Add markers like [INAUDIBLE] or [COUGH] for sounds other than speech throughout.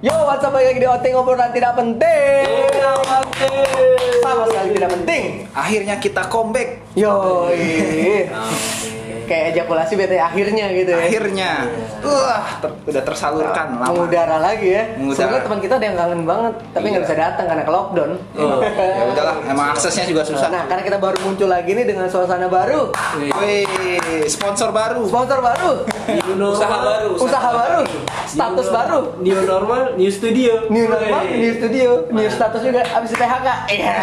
Yo, what's up lagi di Oting obrolan tidak penting. Sama sekali tidak penting. Akhirnya kita comeback. Yo, kayak ejakulasi bete akhirnya gitu ya. Akhirnya, wah, ter- udah tersalurkan lama. Mengudara lagi ya. Mengudara. Sebenarnya teman kita ada yang kangen banget, tapi nggak Iya. bisa datang karena ke lockdown. Oh, ya udahlah, emang aksesnya juga susah. Nah, karena kita baru muncul lagi nih dengan suasana baru, Wih, sponsor baru. sponsor baru, New normal. Usaha baru. usaha baru, status New baru. New normal, new studio. New normal, Wey. new studio, new status juga abis di PHK. [LAUGHS] Iya.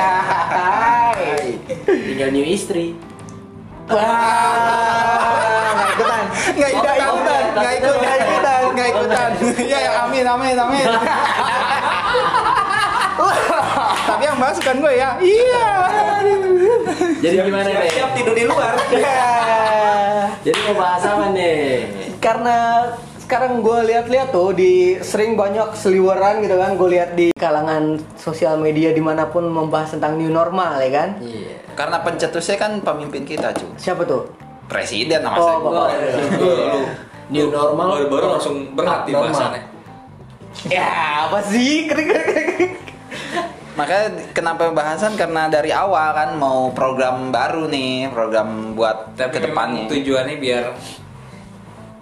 Hai. Tinggal new istri. Wah, nggak ikutan. Nggak ikutan, Nggak ikutan. nggak ikut, nggak ikutan, nggak ikutan. Ya, ya, amin, amin, amin. [LAUGHS] Tapi yang bahas bukan gue ya. Iya. Jadi gimana nih? siap tidur di luar. Ya. Jadi mau bahas apa nih? Karena sekarang gue lihat-lihat tuh di sering banyak seliweran gitu kan gue lihat di kalangan sosial media di mana pun membahas tentang new normal ya kan Iya. Karena pencetusnya kan pemimpin kita, cu. siapa tuh Presiden nama Oh, saya. Bapak. Lu New normal. baru baru langsung berat di bahasannya. ya apa sih kering [LAUGHS] kering Makanya kenapa bahasan karena dari awal kan mau program baru nih, program buat Tapi ke depannya. memang tujuannya biar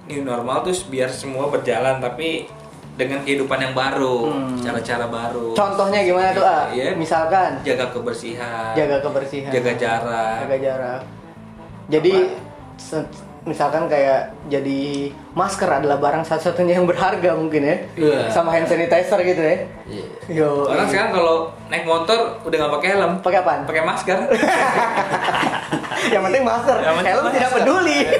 new normal tuh biar semua berjalan tapi dengan kehidupan yang baru, Hmm. cara-cara baru. contohnya gimana tuh ah Iya. misalkan Jaga kebersihan. jaga kebersihan Jaga jarak. jaga jarak jadi misalkan kayak jadi masker adalah barang satu-satunya yang berharga mungkin ya Iya. sama hand sanitizer gitu ya Iya. yo Orang sekarang kalau naik motor udah nggak pakai helm, pakai apaan pakai masker. [LAUGHS] yang penting masker Yang penting helm tidak peduli Ya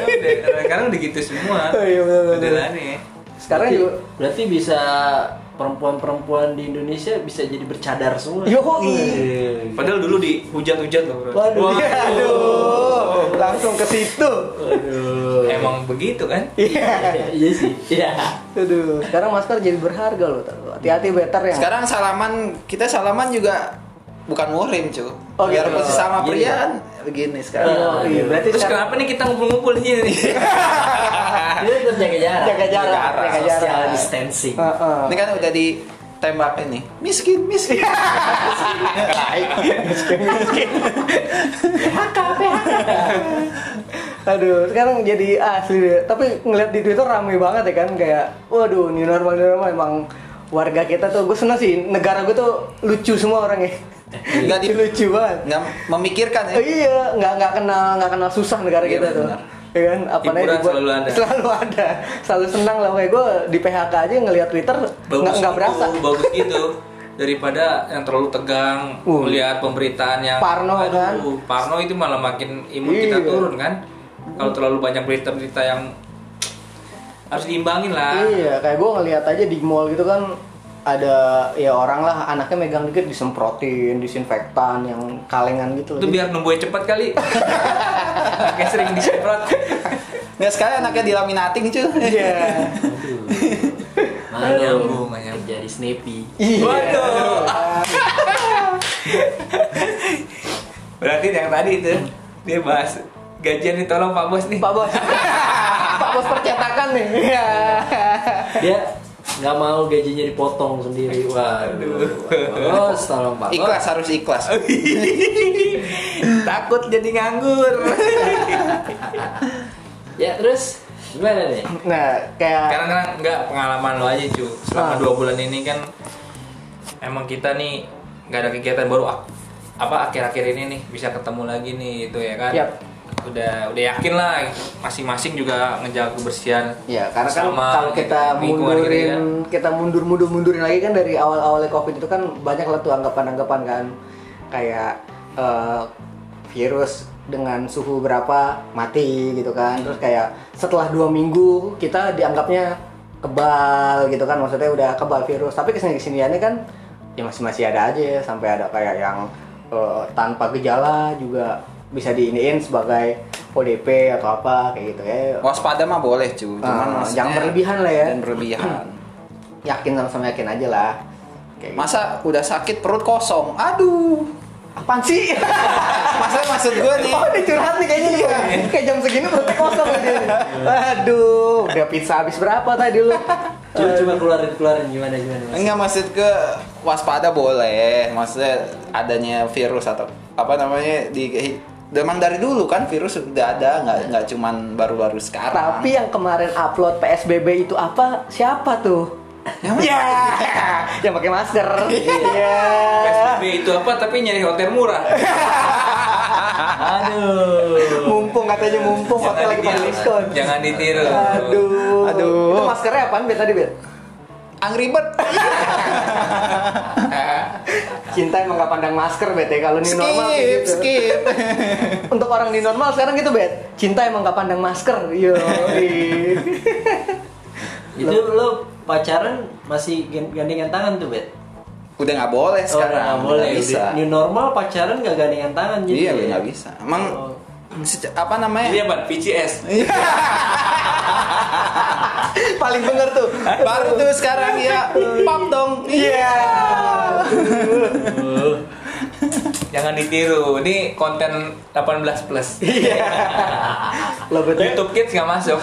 Sekarang udah gitu semua. Oh, iya, betul, betul. Udah lah nih. sekarang berarti, juga berarti bisa perempuan-perempuan di Indonesia bisa jadi bercadar semua. Yo, Iya. Padahal dulu dihujat-hujat loh, Bro. waduh aduh langsung ke situ Waduh. Emang begitu kan? iya Iya sih. Iya. aduh sekarang masker jadi berharga loh hati-hati better ya Sekarang salaman kita salaman juga bukan murim, cu. Oh, Biar gitu. sesama Gini pria ya? kan begini sekarang. Oh, iya, berarti Terus sekarang kenapa nih kita ngumpul-ngumpul di sini nih? [LAUGHS] Dia tetap jaga jarak. Jaga jarak, jaga jarak. Social distancing. Heeh. Ini kan udah ditembak ini. Miskin, miskin. miskin miskin PHK PHK aduh sekarang jadi asli deh tapi ngeliat di twitter rame banget ya kan kayak waduh new normal new normal emang warga kita tuh gue seneng sih negara gue tuh lucu semua orangnya Nggak di- lucu banget Nggak memikirkan ya. Oh, iya nggak nggak kenal nggak kenal susah negara Iya, kita tuh ya kan apa namanya selalu ada. selalu ada selalu senang lah kayak gue di PHK aja ngeliat twitter nggak nggak gitu, berasa bagus gitu. Daripada yang terlalu tegang Uh. melihat pemberitaan yang Parno, kan? Parno itu malah makin imun Iya. kita turun kan. Kalau terlalu banyak berita-berita yang harus diimbangin lah. Iya, kayak gue ngeliat aja di mall gitu kan ada ya orang lah anaknya megang dikit disemprotin disinfektan yang kalengan gitu. Itu biar numbuhnya cepat kali. [LAUGHS] Kayak sering disemprot. Nggak sekali anaknya dilaminating, cu. Iya. Nggak nyambung, nggak nyambung. Jadi snappy. Iya. Waduh. [LAUGHS] Berarti yang tadi itu dia bahas gajian nih tolong Pak Bos nih. Pak Bos. [LAUGHS] Pak Bos percetakan nih. Iya. Dia nggak mau gajinya dipotong sendiri. Waduh. Bos, tolong Pak. Ikhlas harus ikhlas. [LAUGHS] Takut jadi nganggur. Ya terus gimana nih? Nah, kayak Karena kan nggak pengalaman lo aja cu. Selama Ah. dua bulan ini kan emang kita nih nggak ada kegiatan baru apa akhir-akhir ini nih bisa ketemu lagi nih itu ya kan. Yap. Udah udah yakin lah masing-masing juga ngejaga kebersihan. Ya, karena kan kalau kita kita ya. mundurin, kita mundur mundur mundurin lagi kan dari awal awalnya covid itu kan banyak lah tuh anggapan-anggapan kan kayak eh, virus dengan suhu berapa mati gitu kan, terus kayak setelah dua minggu kita dianggapnya kebal gitu kan, maksudnya udah kebal virus, tapi ke sini kesiniannya kan ya masih masih ada aja ya, sampai ada kayak yang eh, tanpa gejala juga bisa diiniin sebagai ODP atau apa kayak gitu ya Waspada mah boleh, cu. Cuman Ah, maksudnya jangan berlebihan lah ya. Jangan berlebihan. [CLEARS THROAT] yakin sama-sama yakin aja lah kayak gitu. Masa udah sakit perut kosong. Aduh. apaan sih [LAUGHS] Masa maksud gue nih. oh ini curhat nih kayaknya nih kayak jam segini perutnya kosong aja [LAUGHS] aduh udah pizza habis berapa tadi lu Coba coba keluarin keluarin gimana gimana. Enggak maksud ke waspada boleh, maksudnya adanya virus atau apa namanya di memang dari dulu kan virus sudah ada, nggak nggak cuman baru-baru sekarang. Tapi yang kemarin upload PSBB itu apa? Siapa tuh? Yang? Ya, [LAUGHS] yang pakai masker. [LAUGHS] Iya. PSBB itu apa tapi nyari hotel murah. [LAUGHS] Aduh. Mumpung katanya mumpung hotel lagi pada diskon. Jangan ditiru. Aduh. Aduh. Itu maskernya apaan Bet tadi, Bet? Angry Bird. [LAUGHS] Cinta emang gak pandang masker, Bet ya. Kalau new normal kayak skip, gitu. skip. [LAUGHS] Untuk orang di normal sekarang gitu, Bet. Cinta emang gak pandang masker. Yo. [LAUGHS] Itu lo pacaran masih gan- gandengan tangan tuh, Bet? Udah nggak boleh Oh, sekarang. nggak boleh. nggak bisa. New normal pacaran gak gandengan tangan jadi. Iya, ya? nggak bisa. Emang Oh. apa namanya? Iya, Ban, VCS. Paling bener tuh. Baru tuh sekarang ya pop dong. Iya. Uh, Jangan ditiru. Ini konten 18 plus. Iya. Ya. YouTube Kids nggak masuk.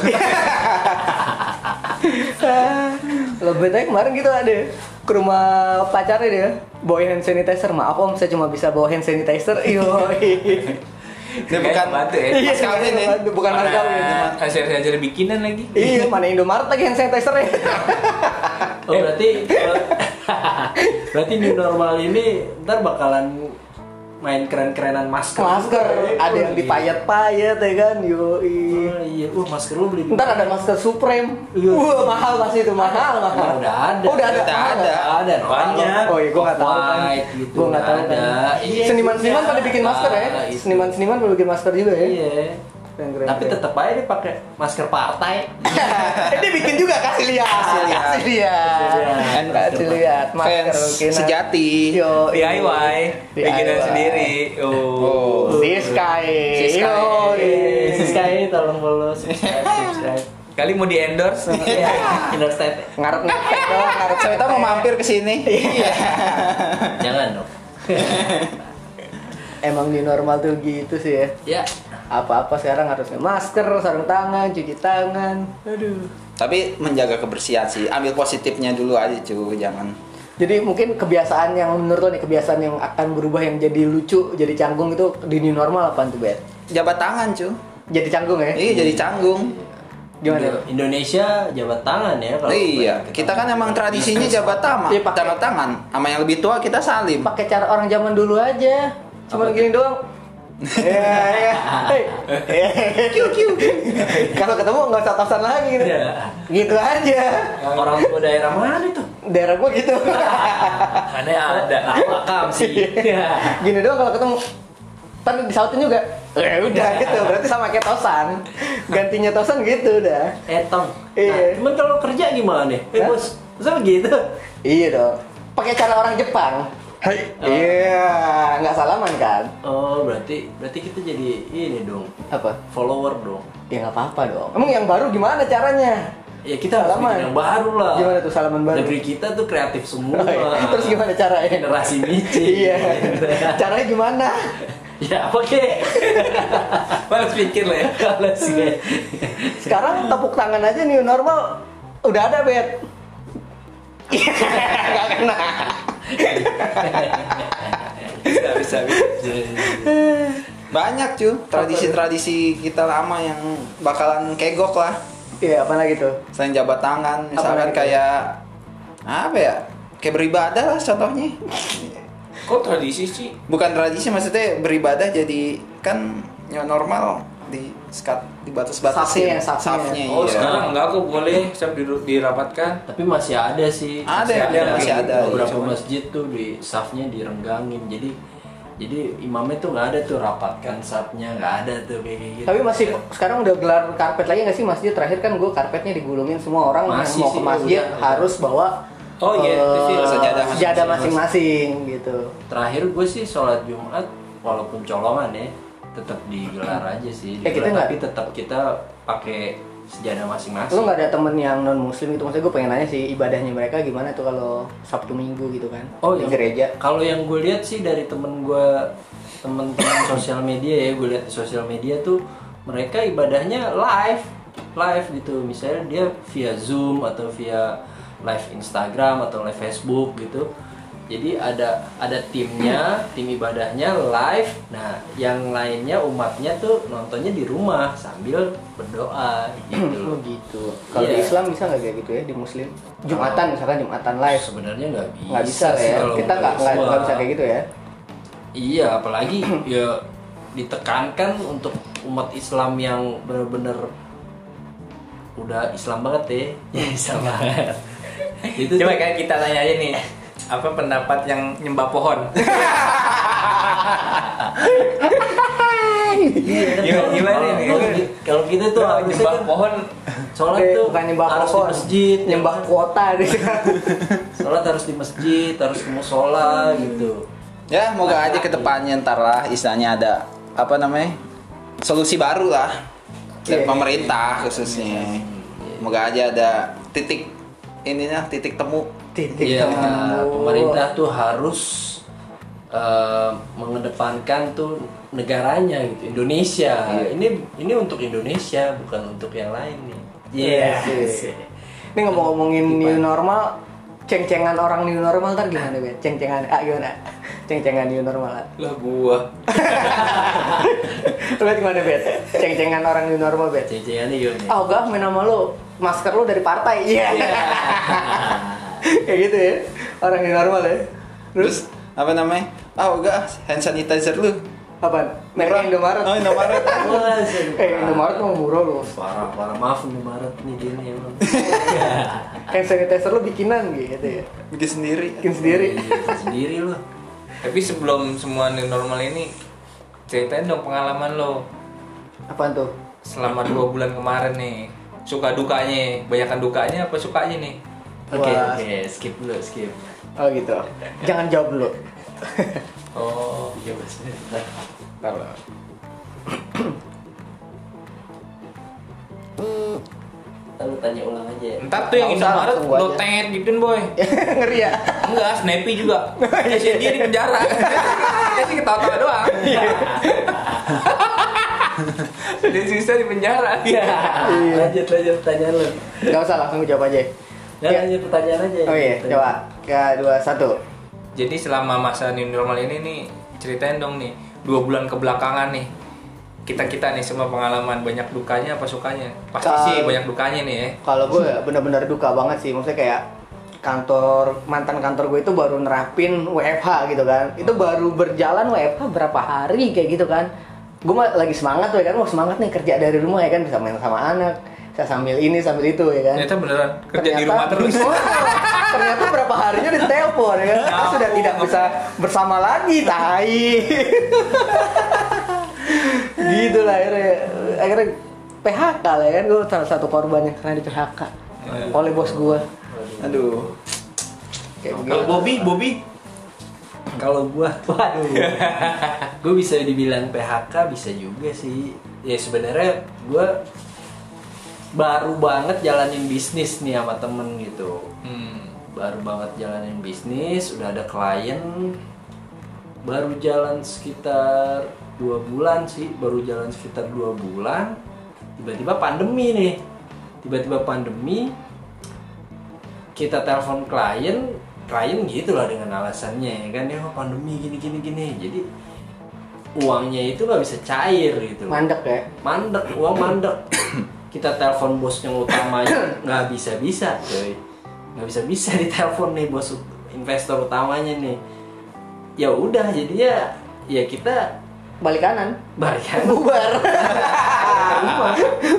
Lo Bet aja kemarin gitu ada ke rumah pacarnya dia bawa hand sanitizer maaf om saya cuma bisa bawa hand sanitizer iyo Ini bukan Bantu ya. mas kawin ya. bukan mas kawin Mana hasil hasil bikinan lagi. iya mana Indomaret lagi hand sanitizer ya [LAUGHS] oh berarti [LAUGHS] berarti new normal ini ntar bakalan main keren-kerenan masker. masker ada yang dipayat-payat ya kan yo Oh, iya, uh masker lu beli ntar ada masker Supreme Iya. wah mahal pasti itu mahal mahal Udah ada. oh, udah ada Udah ada. ada Banyak. Oh iya, gue nggak tahu kan. Gitu, gue nggak tahu kan. ada. Iya, Seniman-seniman iya. pada bikin masker ya. Ah. Seniman-seniman pada bikin masker juga ya. Iya. Keren, keren, Tapi keren. tetap aja dia pakai masker partai. Eh, [LAUGHS] dia bikin juga kasih lihat. Kasih lihat. Kasih lihat. Kan Kasih lihat masker fans bikinan. sejati. Yo, DIY, bikinan sendiri. Oh. Oh. Siska. Siska. Yo, Eh, Sky tolong follow subscribe [LAUGHS] subscribe. Kali mau di endorse. Iya, Inner state. ngarep doang, ngarep Saya mau mampir ke sini. Iya. [LAUGHS] Jangan dong. Emang di normal tuh gitu sih ya. Ya. Apa-apa sekarang harusnya masker, sarung tangan, cuci tangan. Aduh. Tapi menjaga kebersihan sih. Ambil positifnya dulu aja cuy, jangan. Jadi mungkin kebiasaan yang menurut lo nih kebiasaan yang akan berubah yang jadi lucu, jadi canggung itu di new normal apa tuh Bet? Jabat tangan cuy. Jadi canggung ya? Iya jadi canggung. Gimana? Indo- Indonesia jabat tangan ya kalau iya, kita kan emang tradisinya jabat tangan, pakai- jabat tangan. Sama yang lebih tua kita salim. Pakai cara orang zaman dulu aja. Cuma Apa gini doang. Iya, iya. Kiu, kiu. Kalau ketemu nggak usah tosan lagi gitu. Iya. Gitu aja. orang tua daerah mana itu? Daerah gua gitu. Mana ada. Makam sih. Iya. Gini doang kalau ketemu. Tadi disautin juga. Ya udah gitu. Berarti sama kayak tosan. Gantinya tosan gitu udah. Etong. Iya. Nah, cuman kalau kerja gimana nih? Eh bos, masa begitu? Iya dong. Pakai cara orang Jepang. Hai. Iya, nggak salaman kan? Oh, berarti berarti kita jadi ini dong, Apa? follower dong. Ya nggak apa-apa dong. Emang yang baru gimana caranya? Ya kita harus Salaman. bikin yang baru lah. Gimana tuh salaman baru? Negeri kita tuh kreatif semua. Oh, iya. [LAUGHS] Terus gimana caranya? Generasi [LAUGHS] micin. Iya. [LAUGHS] Caranya gimana? ya apa kek? Males pikir lah ya. Males kek. Sekarang tepuk tangan aja new normal udah ada bet. Gak kena. Bisa, bisa, bisa. Banyak cuy tradisi-tradisi kita lama yang bakalan kegok lah. Iya, apa lagi tuh? Selain jabat tangan, misalkan kayak apa ya? Kayak beribadah lah contohnya. Kok tradisi sih? Bukan tradisi maksudnya beribadah jadi kan new normal di skat dibatas-batasin Safnya, safnya. Oh, iya. sekarang enggak kok boleh siap dirapatkan. Tapi masih ada sih. Ada, ada, masih ada. Beberapa Cuman- masjid tuh di safnya direnggangin. Jadi jadi imamnya tuh nggak ada tuh rapatkan safnya nggak ada tuh kayak gitu. Tapi masih sekarang udah gelar karpet lagi nggak sih masjid? Terakhir kan gue karpetnya digulungin semua orang Masih yang mau sih, ke masjid udah. harus bawa Oh, iya, itu sih. Sejadah masing-masing gitu. terakhir gue sih sholat Jumat walaupun colongan ya tetap digelar aja sih. Eh, kita tapi tetap kita pakai sejadah masing-masing. Lu nggak ada temen yang non muslim itu maksudnya gue pengen nanya sih ibadahnya mereka gimana tuh kalau Sabtu Minggu gitu kan? Oh di yang gereja. Kalau yang gue lihat sih dari temen gue temen-temen [COUGHS] sosial media ya gue lihat di sosial media tuh mereka ibadahnya live live gitu misalnya dia via zoom atau via live Instagram atau live Facebook gitu jadi ada ada timnya tim ibadahnya live nah yang lainnya umatnya tuh nontonnya di rumah sambil berdoa gitu Oh [CLEARS THROAT] gitu. Kalau di Iya. Islam bisa nggak kayak gitu ya di Muslim? Jumatan misalkan Jumatan live. sebenarnya nggak bisa Nggak bisa sih ya. kalau Kita nggak nggak bisa kayak gitu ya. Iya, apalagi ya ditekankan untuk umat Islam yang benar-benar udah Islam banget ya. [LAUGHS] Ya Islam banget. [LAUGHS] Itu Coba kayak kita tanya aja nih, apa pendapat yang nyembah pohon? [LAUGHS] Iya, Gimana- kalau- nih? kalau ki- Kalau kita tuh harusnya nyembah kan pohon, sholat Oke, tuh bukan nyembah harus pohon. di masjid, ya nyembah kan? kuota gitu. [LAUGHS] Sholat harus di masjid, harus ke musola gitu. Ya, moga aja ke depannya ntar lah istilahnya ada apa namanya? solusi baru lah dari Iya. pemerintah khususnya. Moga aja ada titik ininya titik temu. Titik temu. pemerintah tuh harus eh, mengedepankan tuh negaranya gitu, Indonesia. Iya. Ini ini untuk Indonesia, bukan untuk yang lain nih. Iya sih. Ini ngomong-ngomongin new normal, ceng-cengan orang new normal ntar gimana bet? Ceng-cengan, ah gimana? [LAUGHS] Ceng-cengan new normal. ah. lah gua. [LAUGHS] Bet gimana bet? Ceng-cengan orang new normal bet? Ceng-cengannya gimana? Ah gak main sama lu, masker lu dari partai. Iya. [LAUGHS] [LAUGHS] Kayak gitu ya, orang new normal ya. Terus apa namanya? Ah, enggak, hand sanitizer lu. Apaan? Merek Indomaret. Oh, Indomaret. [LAUGHS] Eh, Indomaret mau murah loh. Parah, parah. Maaf Indomaret nih dia nih emang. [LAUGHS] Hand sanitizer lu bikinan gitu ya. Bikin sendiri. Bikin sendiri. Iya, sendiri loh. Tapi sebelum semua new normal ini, ceritain dong pengalaman lo Apaan tuh? selama dua bulan kemarin nih. Suka dukanya, banyakan dukanya apa sukanya nih? Oke, Wah. oke, skip dulu, skip. Oh gitu. Jangan jawab dulu. [LAUGHS] Oh, Iya, Mas. Bentar. Kalau Ntar lu tanya ulang aja ya. ntar tuh yang Indomaret tet gituin boy. [LAUGHS] ngeri ya. Enggak, Snappy juga. [LAUGHS] Ya sih dia di penjara. Dia sih ketawa-tawa doang. Dia sisa di penjara. Iya. Lanjut, lanjut pertanyaan lu. Gak usah langsung jawab aja. Nah, Iya. lanjut pertanyaan aja. Oh iya, coba. Tiga, dua, satu. Jadi selama masa new normal ini nih ceritain dong nih dua bulan kebelakangan nih kita kita nih semua pengalaman banyak dukanya apa sukanya pasti Kal- sih banyak dukanya nih ya Kalau gue ya bener-bener duka banget sih. Maksudnya kayak kantor mantan kantor gue itu baru nerapin WFH gitu kan. Itu baru berjalan WFH berapa hari kayak gitu kan. Gue mah lagi semangat tuh ya kan, mau semangat nih kerja dari rumah ya kan bisa main sama anak, bisa sambil ini sambil itu ya kan. ternyata beneran kerja di Ternyata- rumah terus [LAUGHS] ternyata berapa harinya ditelepon ya kan? Kita sudah tidak bisa bersama lagi tai. [LAUGHS] Gitu lah akhirnya akhirnya PHK lah ya kan? Gue salah satu korbannya karena di PHK oleh bos gue Aduh. kayak kalau Bobby Bobby? Kalau gua, [LAUGHS] waduh, gua bisa dibilang PHK bisa juga sih. Ya sebenarnya gua baru banget jalanin bisnis nih sama temen gitu. hmm. Baru banget jalanin bisnis, udah ada klien. Baru jalan sekitar dua bulan sih, baru jalan sekitar dua bulan. Tiba-tiba pandemi nih, tiba-tiba pandemi. Kita telepon klien, klien gitu lah dengan alasannya ya kan ya "Oh, pandemi gini gini gini jadi uangnya itu nggak bisa cair gitu mandek ya mandek uang mandek [COUGHS] kita telepon bos yang utamanya [COUGHS] nggak bisa bisa coy nggak bisa bisa [LAUGHS] ditelepon nih bos investor utamanya nih. Ya udah jadinya ya kita balik kanan. Balik aja bubar. Ke [LAUGHS] rumah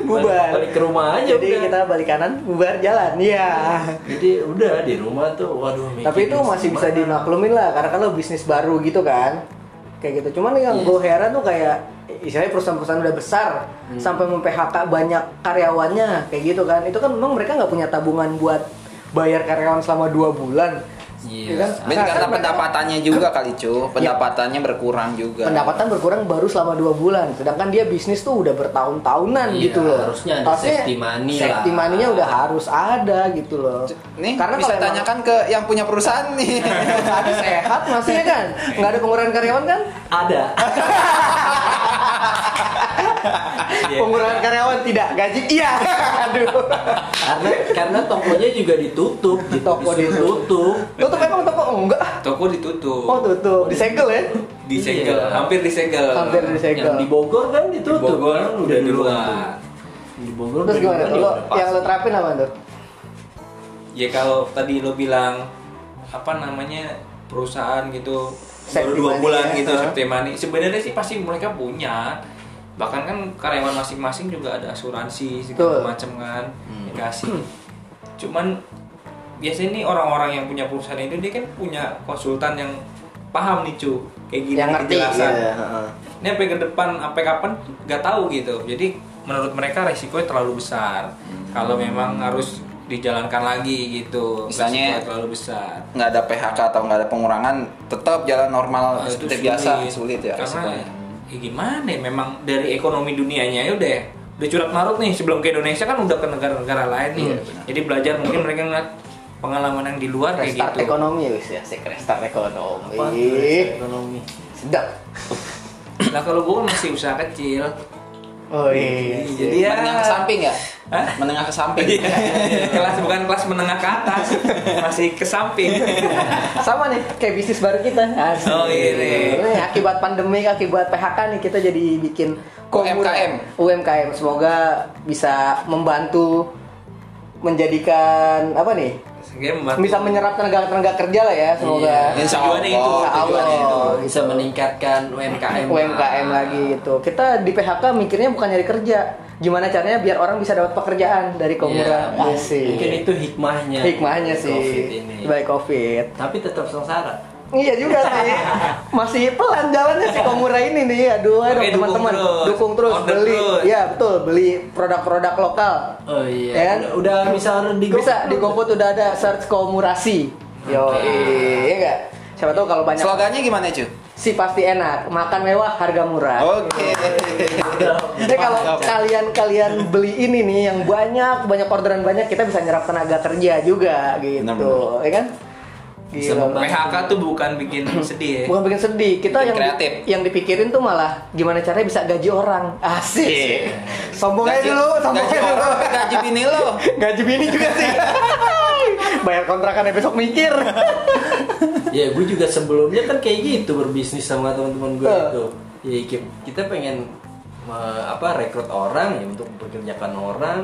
bubar. Balik, balik ke rumah aja jadi udah. kita balik kanan bubar jalan iya. Jadi udah di rumah tuh waduh Tapi itu masih bisa dimaklumin lah karena kan lo bisnis baru gitu kan. Kayak gitu. Cuman yang Yes. gue heran tuh kayak istilahnya perusahaan-perusahaan udah besar sampai mem-PHK banyak karyawannya kayak gitu kan. Itu kan memang mereka nggak punya tabungan buat bayar karyawan selama dua bulan. Iya. Ya kan? Mungkin Nah, karena kan mereka- pendapatannya juga kali cu, pendapatannya berkurang juga. pendapatan berkurang baru selama dua bulan sedangkan dia bisnis tuh udah bertahun-tahunan Iya, gitu loh harusnya ada safety money safety lah. money-nya udah harus ada gitu loh Nih, karena bisa kalau emang- tanyakan ke yang punya perusahaan nih. [LAUGHS] ada sehat maksudnya kan nggak ada pengurangan karyawan kan ada [LAUGHS] Pengurangan karyawan tidak, gaji iya. Aduh. karena karena tokonya juga ditutup gitu. Toko ditutup Tutup emang toko enggak? Toko ditutup. Oh tutup, disegel ya? Disegel, Iya. hampir disegel. Hampir disegel. yang di Bogor kan Di ditutup Bogor kan udah di duluan luar. di Bogor Terus udah gimana? Lo yang lo terapin apa tuh? Ya kalau tadi lo bilang apa namanya perusahaan gitu baru dua bulan ya. gitu safety money sebenarnya sih pasti mereka punya. Bahkan kan karyawan masing-masing juga ada asuransi segala macam kan dikasih. Cuman biasanya nih orang-orang yang punya perusahaan itu dia kan punya konsultan yang paham nih cu. Kayak gini yang ngerti. kejelasan. Ya. heeh. ini sampai ke depan sampai kapan nggak tahu gitu. Jadi menurut mereka resikonya terlalu besar. Kalau memang harus dijalankan lagi gitu. Misalnya- terlalu besar. nggak ada PHK atau nggak ada pengurangan tetap jalan normal Nah, seperti biasa sulit ya karena ya gimana ya memang dari ekonomi dunianya ya udah udah curat marut nih sebelum ke Indonesia kan udah ke negara-negara lain nih Iya, jadi belajar mungkin mereka ngeliat pengalaman yang di luar kayak gitu. ekonomi ya wis ya, sih restart ekonomi. Ekonomi? Sedap. nah kalau gue kan masih usaha kecil Oh iya. jadi ya menengah ke samping ya Hah? menengah ke samping Iya, kelas bukan kelas menengah ke atas masih ke samping Sama nih kayak bisnis baru kita. Asik. Oh, iya nih. Ini akibat pandemi, akibat PHK nih kita jadi bikin. UMKM. UMKM. Semoga bisa membantu menjadikan apa nih? Bisa menyerap tenaga tenaga kerja lah ya. Semoga. Iya. Tujuannya itu, tujuannya itu. Bisa meningkatkan UMKM UMKM lagi gitu. Kita di PHK mikirnya bukan nyari kerja. Gimana caranya biar orang bisa dapat pekerjaan dari Komura. Iya, Asik. mungkin itu hikmahnya hikmahnya sih. COVID ini Baik Covid. tapi tetap sengsara Iya juga sih. Masih pelan jalannya si Komura ini nih. Aduh, ayo dong dukung teman-teman. terus. Dukung terus, Order beli. terus. Iya, betul, beli produk-produk lokal. oh iya Ya kan? udah, udah bisa di Bisa di GoFood udah ada search Komurasi. Yo, iya enggak? Siapa tahu kalau banyak slogannya gimana cu si pasti enak, makan mewah, harga murah. oke [LAUGHS] Jadi kalau kalian kalian beli ini nih yang banyak banyak orderan banyak kita bisa nyerap tenaga kerja juga gitu, Benar-benar. ya kan? Bisa Gila. membantu. PHK tuh bukan bikin [CLEARS THROAT] sedih ya Bukan bikin sedih, kita Bikin yang kreatif. yang dipikirin tuh malah gimana caranya bisa gaji orang. Asik. Sombong aja Gaji- dulu, sombong gaji aja dulu. gaji bini lo. [LAUGHS] Gaji bini juga sih. [LAUGHS] Bayar kontrakannya besok mikir. [LAUGHS] ya gue juga sebelumnya kan kayak gitu berbisnis sama teman-teman gue itu ya ki- kita pengen me- apa rekrut orang ya untuk mempekerjakan orang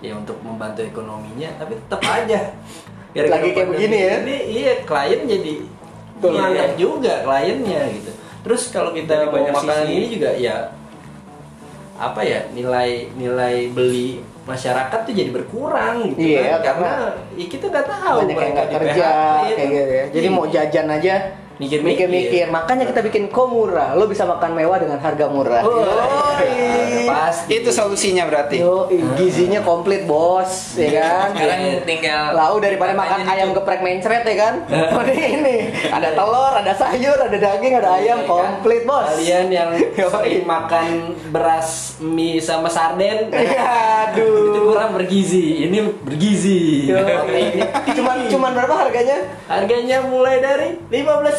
ya untuk membantu ekonominya tapi tetap aja Gara-gara Lagi kayak begini ya? ini, iya klien jadi Betul. menganggap juga kliennya gitu terus kalau kita Jadi mau banyak makanan sisi. ini juga ya apa ya nilai nilai beli masyarakat tuh jadi berkurang gitu Iya, kan karena karena ya kita nggak tahu Banyak yang mereka nggak kerja PHK, kayak itu. gitu ya. Jadi Iya. mau jajan aja Mikir-mikir. mikir-mikir. Makanya kita bikin komura. Lo bisa makan mewah dengan harga murah. Oh, pasti itu solusinya berarti Yo, gizinya komplit bos, ya [LAUGHS] kan? sekarang tinggal Lau daripada makan ayam nih, geprek mencret ya kan? [LAUGHS] Ini ini ada telur, ada sayur, ada daging, ada ayam, Iya, kan? komplit bos. Kalian yang [LAUGHS] sering makan beras mie sama sarden, Iya, itu Aduh. kurang bergizi. Ini bergizi. Yo, Proteinnya cuman cuman berapa harganya? harganya mulai dari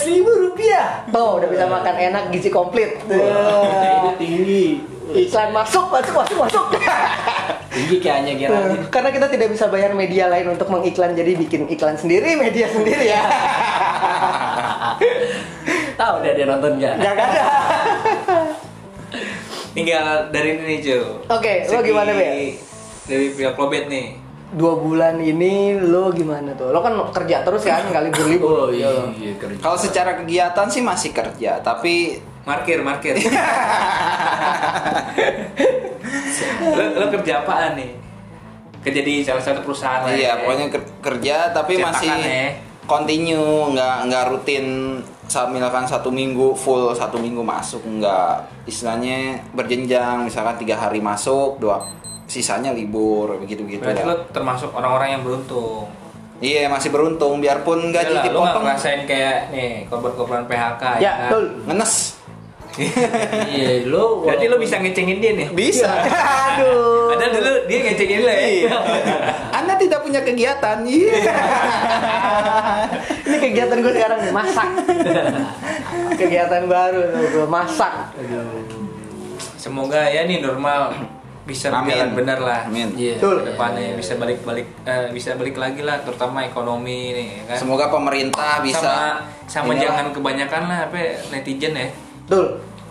15.000 rupiah. Tuh, udah bisa makan enak gizi komplit. Itu tinggi. Iklan masuk, masuk, masuk, masuk. Tinggi kayaknya Geraldine. Karena kita tidak bisa bayar media lain untuk mengiklan, jadi bikin iklan sendiri, media sendiri ya. [LAUGHS] Tahu udah dia nonton nggak? Gak ada. tinggal dari ini nih Oke, lo Segi gimana, Be? dari pihak Lobet nih Dua bulan ini lo gimana tuh? Lo kan kerja terus kan, [LAUGHS] nggak libur-libur. Oh iya, iya kerja. kalau secara kegiatan sih masih kerja tapi markir markir [LAUGHS] lo, lo kerja apaan nih kerja di salah satu perusahaan iya ya. pokoknya ker- kerja tapi Cetakan masih ya. continue nggak nggak rutin sa- misalkan satu minggu full satu minggu masuk nggak istilahnya berjenjang misalkan tiga hari masuk dua sisanya libur begitu begitu berarti lo termasuk orang-orang yang beruntung iya masih beruntung biarpun gaji Yalah, lo nggak dipotong ngerasain kayak nih korban-korban PHK Ya, kan? betul. ngenes Iya, [LAUGHS] lo berarti lo bisa ngecengin dia nih bisa [LAUGHS] Aduh. ada dulu dia ngecengin lo ya Iya. Anda tidak punya kegiatan. Iya. Ini kegiatan gue sekarang nih, masak. [LAUGHS] kegiatan baru tuh gue masak. semoga ya nih normal bisa Amin. berjalan benar lah. Amin. Iya. Betul. Depannya bisa balik-balik eh, bisa balik lagi lah terutama ekonomi nih ya kan. Semoga pemerintah sama bisa sama inilah. jangan kebanyakan lah apa ya, netizen ya Betul.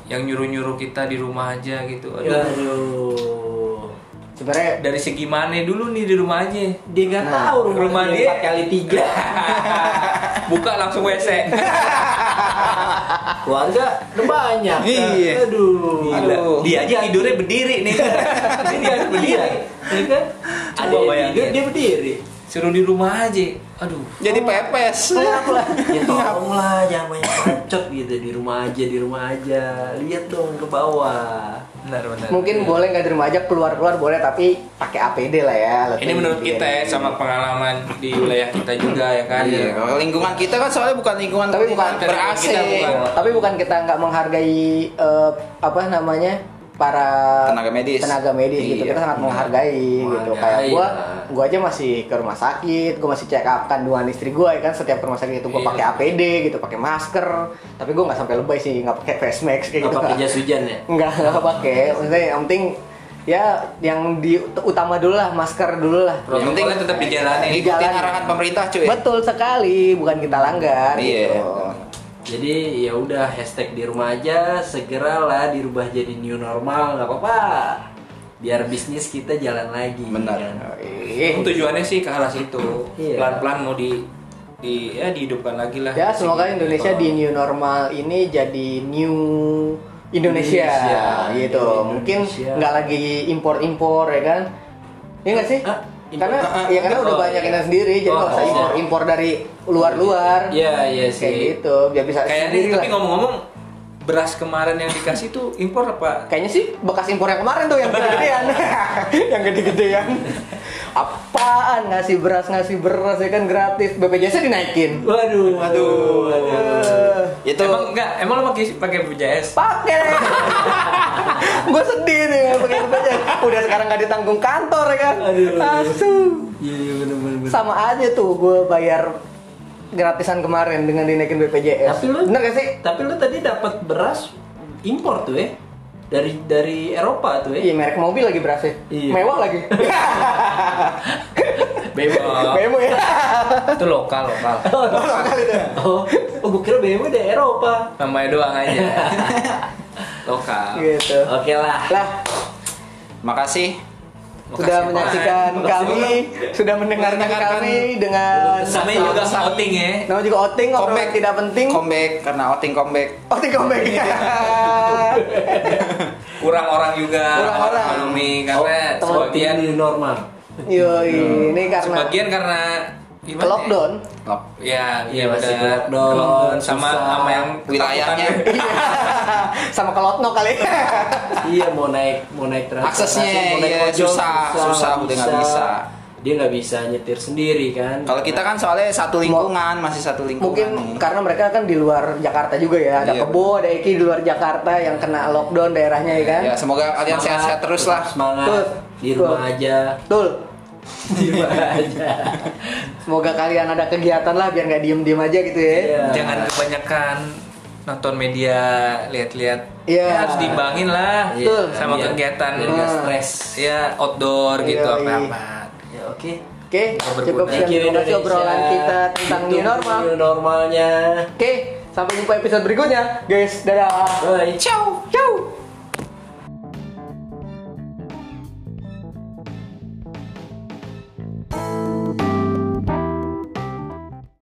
yang nyuruh-nyuruh kita di rumah aja gitu. Aduh. Ya, Aduh. Sebenarnya Dari segi mana dulu nih di rumah aja? Dia nggak Nah, tahu rumah, rumah dia dia- empat kali tiga. [LAUGHS] Buka langsung WC. [LAUGHS] Keluarga udah banyak. Iya. Aduh. Gila. Dia aja tidurnya berdiri nih. Ini [LAUGHS] dia berdiri. Ya kan? Ada yang bayangin. tidur, dia berdiri. Suruh di rumah aja. Aduh. jadi pepes. Ya tolonglah jangan banyak bacot gitu di rumah aja di rumah aja. Lihat dong ke bawah. Benar benar. mungkin boleh nggak di rumah aja keluar-keluar boleh tapi pakai APD lah ya. Ini menurut kita ya sama pengalaman di wilayah kita juga ya kan. Iya, kalau lingkungan kita kan soalnya bukan lingkungan Tapi bukan ber AC. Kita bukan. Tapi bukan kita nggak menghargai eh, apa namanya para Tenaga medis. tenaga medis gitu. Iya. Kita sangat menghargai, gitu. Kayak gua, lah. gua aja masih ke rumah sakit, gua masih check up kandungan istri gua ya kan setiap ke rumah sakit itu gua Iya. pakai APD gitu, pakai masker. Tapi gua nggak sampai lebay sih, nggak pakai face mask kayak Nggak gitu. pakai jas hujan ya? Enggak, enggak pakai. Maksudnya yang penting ya yang di utama dulu lah, masker dulu lah. Yang penting tetap dijalanin. Di Ikutin arahan pemerintah cuy. Betul sekali, bukan kita langgar Iya. gitu. Jadi ya udah hashtag di rumah aja segeralah dirubah jadi new normal nggak apa-apa. Biar bisnis kita jalan lagi. Benar. kan? Ih. Tujuannya sih ke arah situ. Iya. Pelan-pelan mau di di ya dihidupkan lagi lah. Ya semoga Indonesia di new normal ini jadi new Indonesia, Indonesia, gitu. New Mungkin Indonesia. nggak lagi impor-impor ya kan? Iya nggak sih? Hah? Impor? Karena Ah, ya karena oh, udah banyak yang sendiri, jadi Oh, nggak usah oh. impor-impor dari luar-luar. Iya, iya Kayak sih. gitu, biar bisa Kayaknya sendiri tapi ngomong-ngomong beras kemarin yang dikasih tuh impor apa? Kayaknya sih bekas impor yang kemarin tuh yang [LAUGHS] gede-gedean. [LAUGHS] yang gede-gedean. Apaan ngasih beras ngasih beras ya kan gratis BPJS dinaikin. Waduh, Waduh. Eh, Itu Emang enggak, emang lo pakai pakai BPJS? pakai [LAUGHS] gue sedih nih pakai BPJS udah sekarang nggak ditanggung kantor ya kan Aduh. Asu. Iya, iya sama aja tuh gue bayar gratisan kemarin dengan dinaikin BPJS Tapi lu bener gak sih Tapi lu tadi dapat beras impor tuh ya? Dari dari Eropa tuh iya ya? merek mobil lagi berasnya Iya. mewah lagi [LAUGHS] Bebas. BMW ya itu lokal lokal. lokal itu Oh, oh gue kira BMW dari Eropa. Namanya doang aja. [LAUGHS] lokal. gitu Oke lah. lah makasih. sudah Makasih, menyaksikan Pak. kami sudah mendengarkan kami dengan Namanya juga outing ya. nama juga outing Comeback tidak penting Comeback karena outing comeback. outing comeback [LAUGHS] Kurang orang juga. Kurang orang. Ekonomi karena Oh, sebagian normal. Yoi, ini karena sebagian karena gimana? ya? lockdown. Lock. Ya, iya Masih benar. lockdown, Lockdown sama susah. sama yang Wilayahnya. ketakutan. [LAUGHS] Sama ke Lotno kali. iya mau naik mau naik transportasi, Aksesnya, mau naik iya, ojol, susah, susah, udah nggak bisa. Dia nggak bisa nyetir sendiri kan? Kalau kita kan soalnya satu lingkungan, masih satu lingkungan. Mungkin nih. karena mereka kan di luar Jakarta juga ya. Ada Iya, Kebo, ada Eki di luar Jakarta yang kena lockdown daerahnya ya kan. Ya, semoga kalian sehat-sehat terus lah. Semangat. Betul. Di rumah Betul. aja. Betul. Semoga kalian ada kegiatan lah biar nggak diem-diem aja gitu ya. Iya. Jangan kebanyakan nonton media, lihat-lihat. Iya. Ya, harus diimbangin lah Iya, sama biar- kegiatan Hmm. stres. ya outdoor gitu Iya, iya. apa-apa. Ya oke. Oke, Berguna. cukup sekian obrolan kita tentang new normal. New normalnya. Oke, sampai jumpa episode berikutnya, guys. Dadah. Bye. Ciao. Ciao.